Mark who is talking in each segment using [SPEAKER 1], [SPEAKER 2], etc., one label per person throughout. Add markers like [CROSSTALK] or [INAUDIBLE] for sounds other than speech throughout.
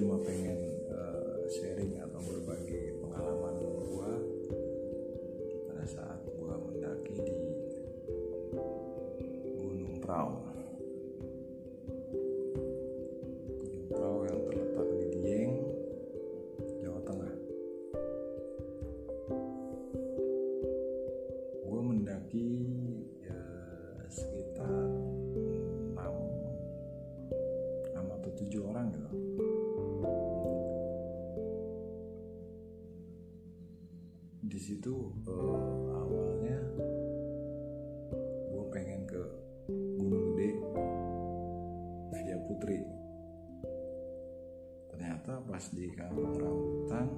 [SPEAKER 1] Cuma pengen eh, Di situ eh, awalnya gue pengen ke Gunung Gede via Putri. Ternyata pas di kampung rambutan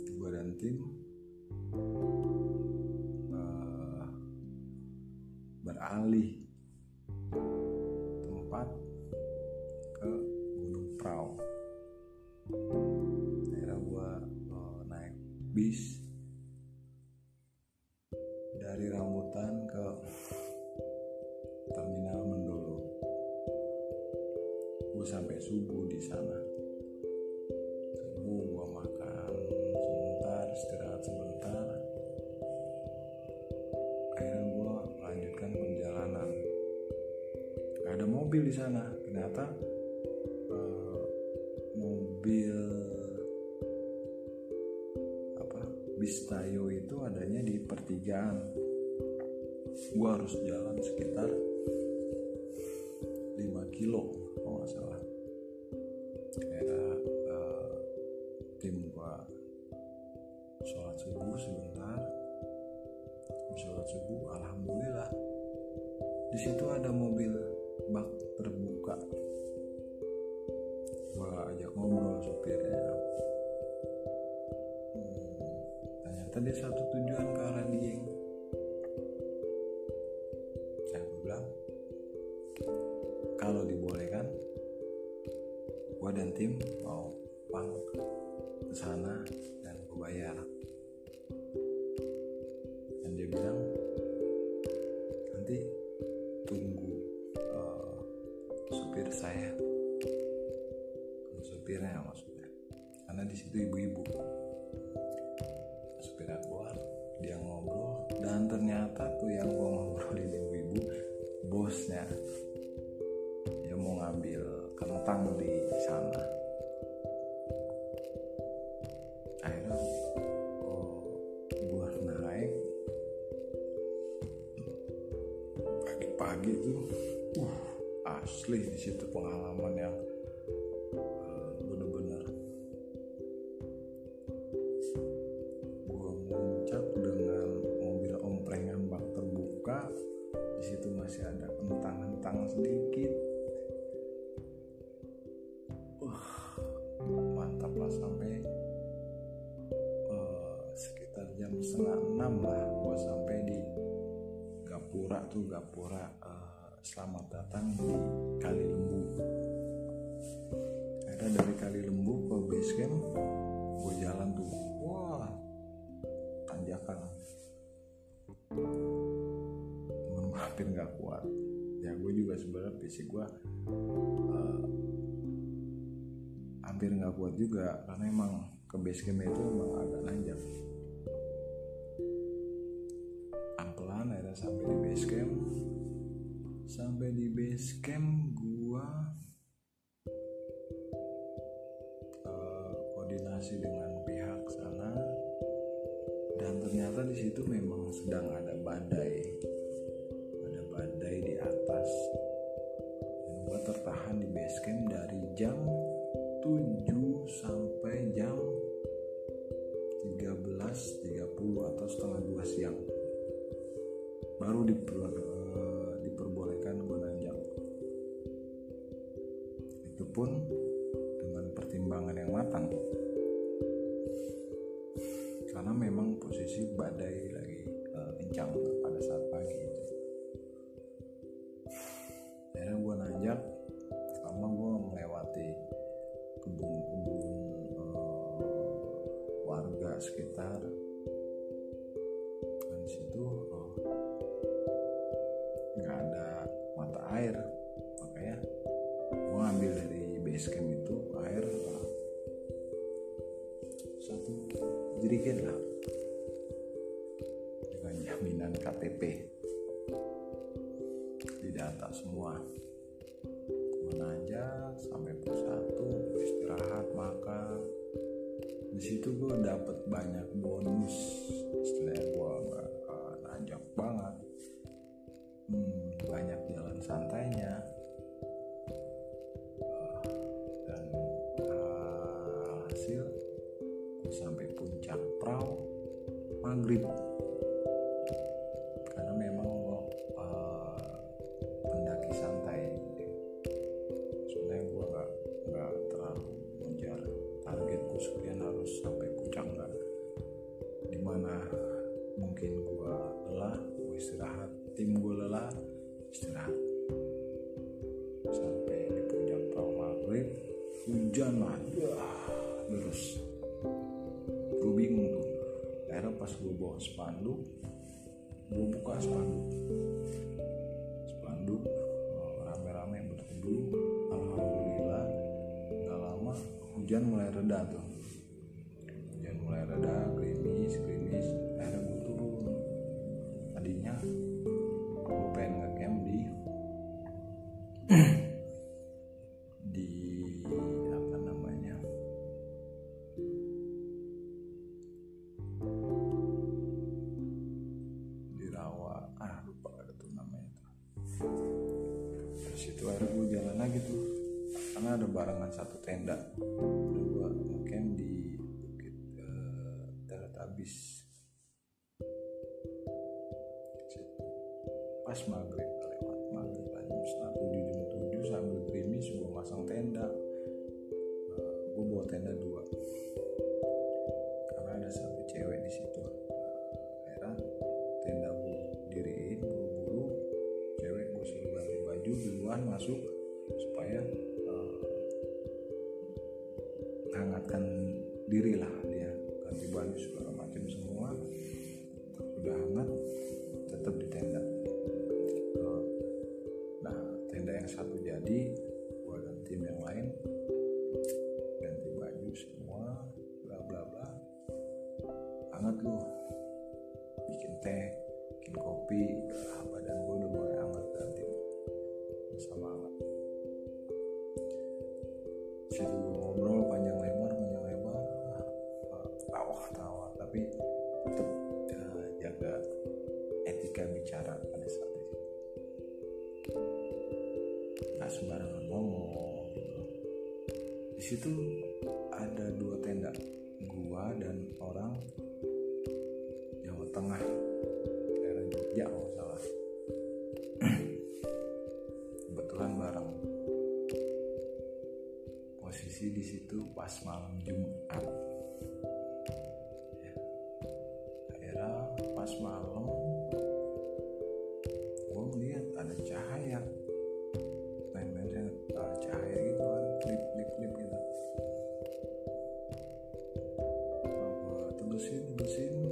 [SPEAKER 1] gue dan tim eh, beralih dari rambutan ke terminal Mendolo. Gue sampai subuh di sana. Subuh gue makan sebentar istirahat sebentar. Akhirnya gue lanjutkan perjalanan. Ada mobil di sana. Ternyata di pertigaan gue harus jalan sekitar 5 kilo kalau nggak salah. Akhirnya eh, tim gua sholat subuh sebentar sholat subuh alhamdulillah. Di situ ada mobil bak terbuka. Gua ajak ngobrol supirnya dia satu tujuan ke arah Dieng saya bilang kalau dibolehkan gue dan tim mau pang ke sana dan gue bayar. Dan dia bilang nanti tunggu eh, supir saya. Supirnya maksudnya. Karena di situ ibu-ibu supirnya keluar dia ngobrol dan ternyata tuh yang gue ngobrolin ibu-ibu bosnya. Dia mau ngambil kentang di sana. Akhirnya oh, gue naik. Pagi-pagi tuh uh asli di situ pengalaman yang Gapura tuh Gapura uh, selamat datang di Kali Lembu. Ada dari Kali Lembu ke base camp gue jalan tuh. Wah tanjakan. Hampir nggak kuat. Ya gue juga sebenarnya fisik gue uh, hampir nggak kuat juga karena emang ke base camp itu emang agak nanjak sampai di base camp. Sampai di base camp gua uh, koordinasi dengan pihak sana. Dan ternyata di situ memang sedang ada badai. Ada badai di atas. Dan gua tertahan di base camp dari jam 7 sampai jam baru diper, diperbolehkan gue nanjak itu pun dengan pertimbangan yang matang. Karena memang posisi badai lagi uh, kencang jaminan KTP di data semua. Gue nanjak sampai satu istirahat makan. Di situ gue dapet banyak bonus istilahnya hujan mulai reda tuh. Hujan mulai reda gerimis gerimis akhirnya gue turun tadinya pas maghrib yang satu jadi di situ ada dua tenda gua dan orang Jawa Tengah daerah Jogja kalau salah. Kebetulan bareng. Posisi di situ pas malam Jumat. Ya. akhirnya pas malam gue terusin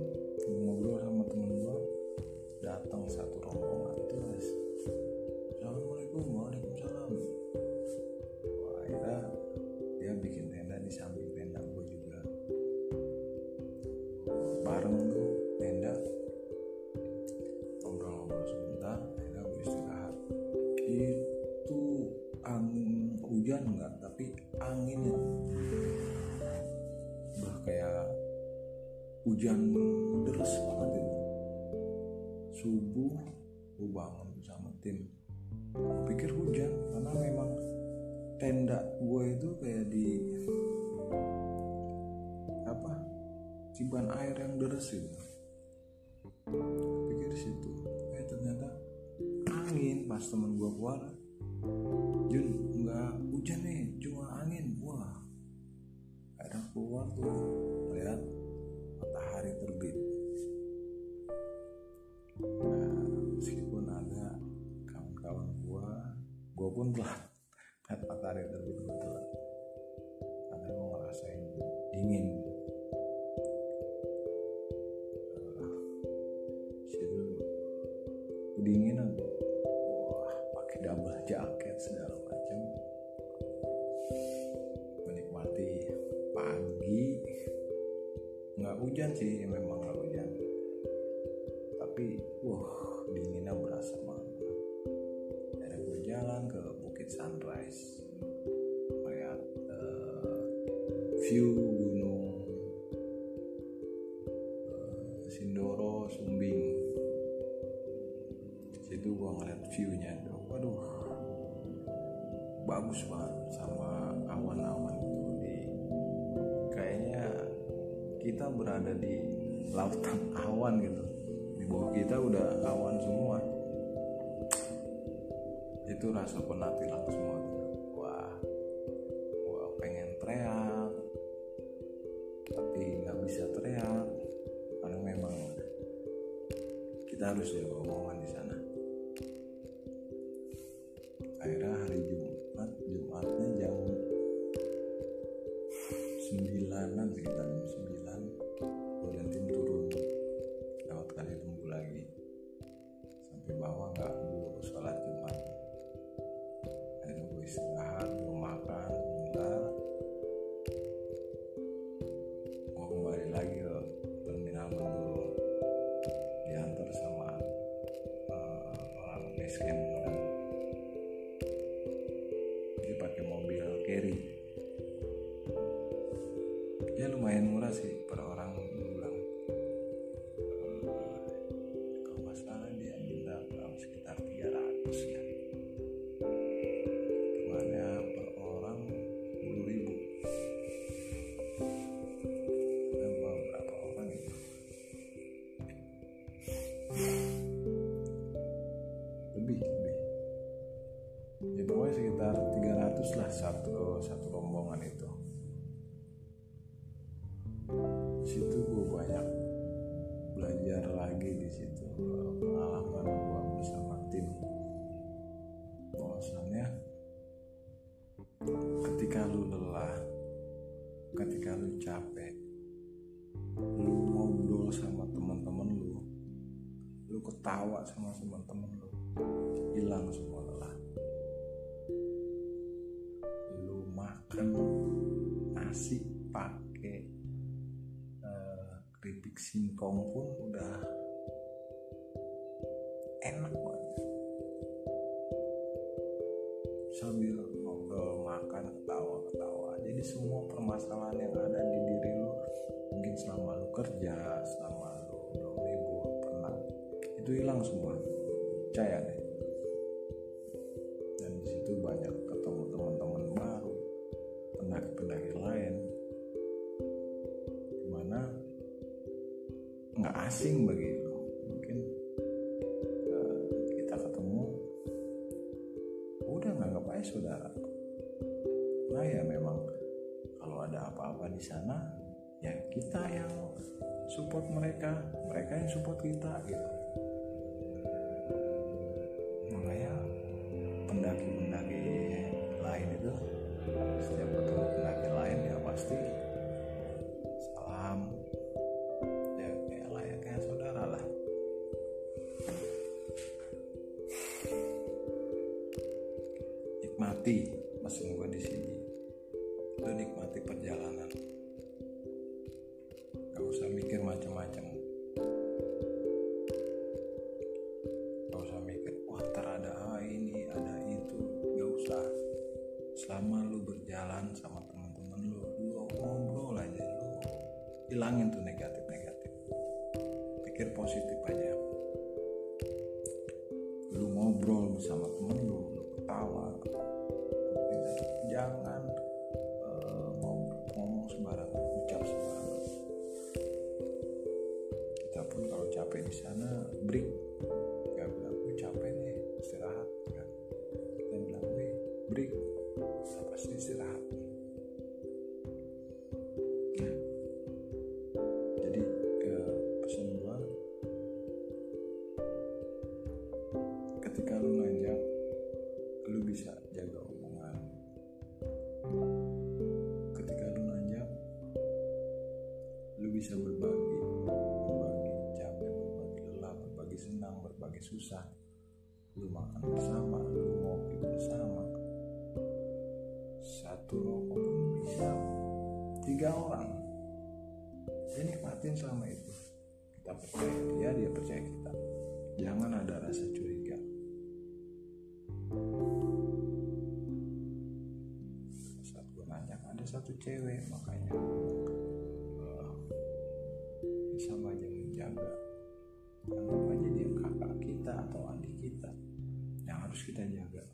[SPEAKER 1] subuh gue bangun sama tim. Gue pikir hujan karena memang tenda gue itu kayak di apa ciban air yang deras itu. Pikir situ eh ternyata angin pas temen gue keluar. Jun nggak hujan nih cuma angin. Wah ada keluar tuh lihat matahari terbit pun telah lihat matahari terbit telah karena gue ngerasain dingin. Ah, situ kedinginan. Wah pakai double jaket segala macam. Menikmati pagi. Nggak hujan sih memang view gunung eh, Sindoro Sumbing. Situ gua ngeliat viewnya waduh. Bagus banget sama awan-awan itu di kayaknya kita berada di lautan [LAUGHS] awan gitu. Di bawah kita udah awan semua. Itu rasa penat hilang semua kita harus jaga omongan di sana carry ya lumayan murah sih per orang situ gue banyak belajar lagi di situ pengalaman gue bersama tim. Bahwasannya ketika lu lelah ketika lu capek lu ngobrol sama teman-teman lu lu ketawa sama teman-teman lu hilang semua lelah. Lu makan nasi keripik singkong pun udah enak banget sambil ngobrol makan ketawa ketawa jadi semua permasalahan yang ada di diri lu mungkin selama lu kerja selama lu belum libur pernah itu hilang semua. Percaya deh saudara. Nah ya memang kalau ada apa-apa di sana ya kita yang support mereka mereka yang support kita gitu nikmati pesen gue di sini. Lu nikmati perjalanan. Gak usah mikir macam-macam. Gak usah mikir wah ntar ada ini ada itu. Gak usah. Selama lu berjalan sama teman-teman lu lu ngobrol aja lu hilangin tuh berbagi susah. Lu makan bersama lu ngopi bersama. Satu rokok pun bisa. Tiga orang. Ya nikmatin selama itu. Kita percaya dia dia percaya kita. Jangan ada rasa curiga. Saat gue nanya ada satu cewek makanya uh, sama aja menjaga kita. Yang harus kita jaga